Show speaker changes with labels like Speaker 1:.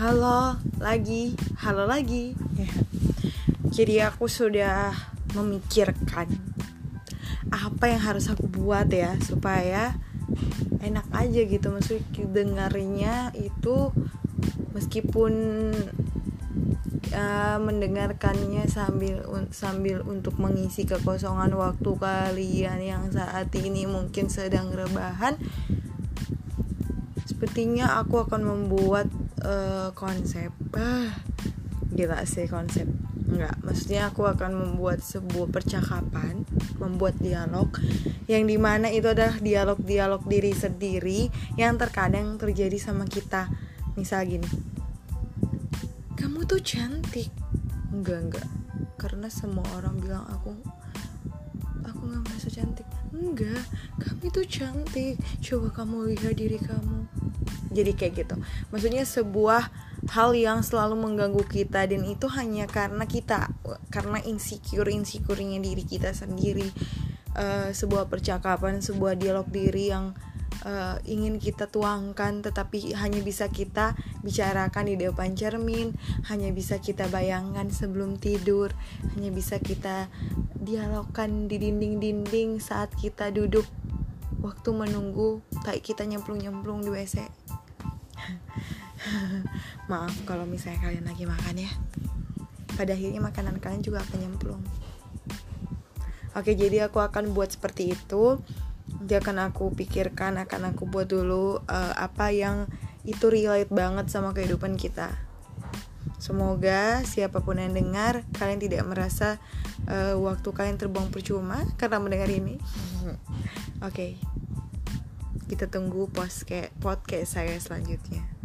Speaker 1: Halo lagi, halo lagi. Jadi aku sudah memikirkan apa yang harus aku buat ya supaya enak aja gitu. Maksudnya dengarnya itu meskipun uh, mendengarkannya sambil sambil untuk mengisi kekosongan waktu kalian yang saat ini mungkin sedang rebahan sepertinya aku akan membuat uh, konsep ah gila sih konsep Enggak, maksudnya aku akan membuat sebuah percakapan, membuat dialog yang di mana itu adalah dialog-dialog diri sendiri yang terkadang terjadi sama kita. Misal gini, kamu tuh cantik. Enggak, enggak. Karena semua orang bilang aku aku nggak merasa cantik. Enggak, kamu itu cantik. Coba kamu lihat diri kamu. Jadi kayak gitu. Maksudnya sebuah hal yang selalu mengganggu kita dan itu hanya karena kita karena insecure insecurenya diri kita sendiri uh, sebuah percakapan sebuah dialog diri yang uh, ingin kita tuangkan tetapi hanya bisa kita bicarakan di depan cermin hanya bisa kita bayangkan sebelum tidur hanya bisa kita dialogkan di dinding-dinding saat kita duduk waktu menunggu tak kita nyemplung-nyemplung di WC maaf kalau misalnya kalian lagi makan ya. Pada akhirnya makanan kalian juga akan nyemplung. Oke jadi aku akan buat seperti itu. Dia akan aku pikirkan akan aku buat dulu uh, apa yang itu relate banget sama kehidupan kita. Semoga siapa pun yang dengar kalian tidak merasa uh, waktu kalian terbuang percuma karena mendengar ini. Oke, okay. Kita tunggu podcast podcast saya selanjutnya.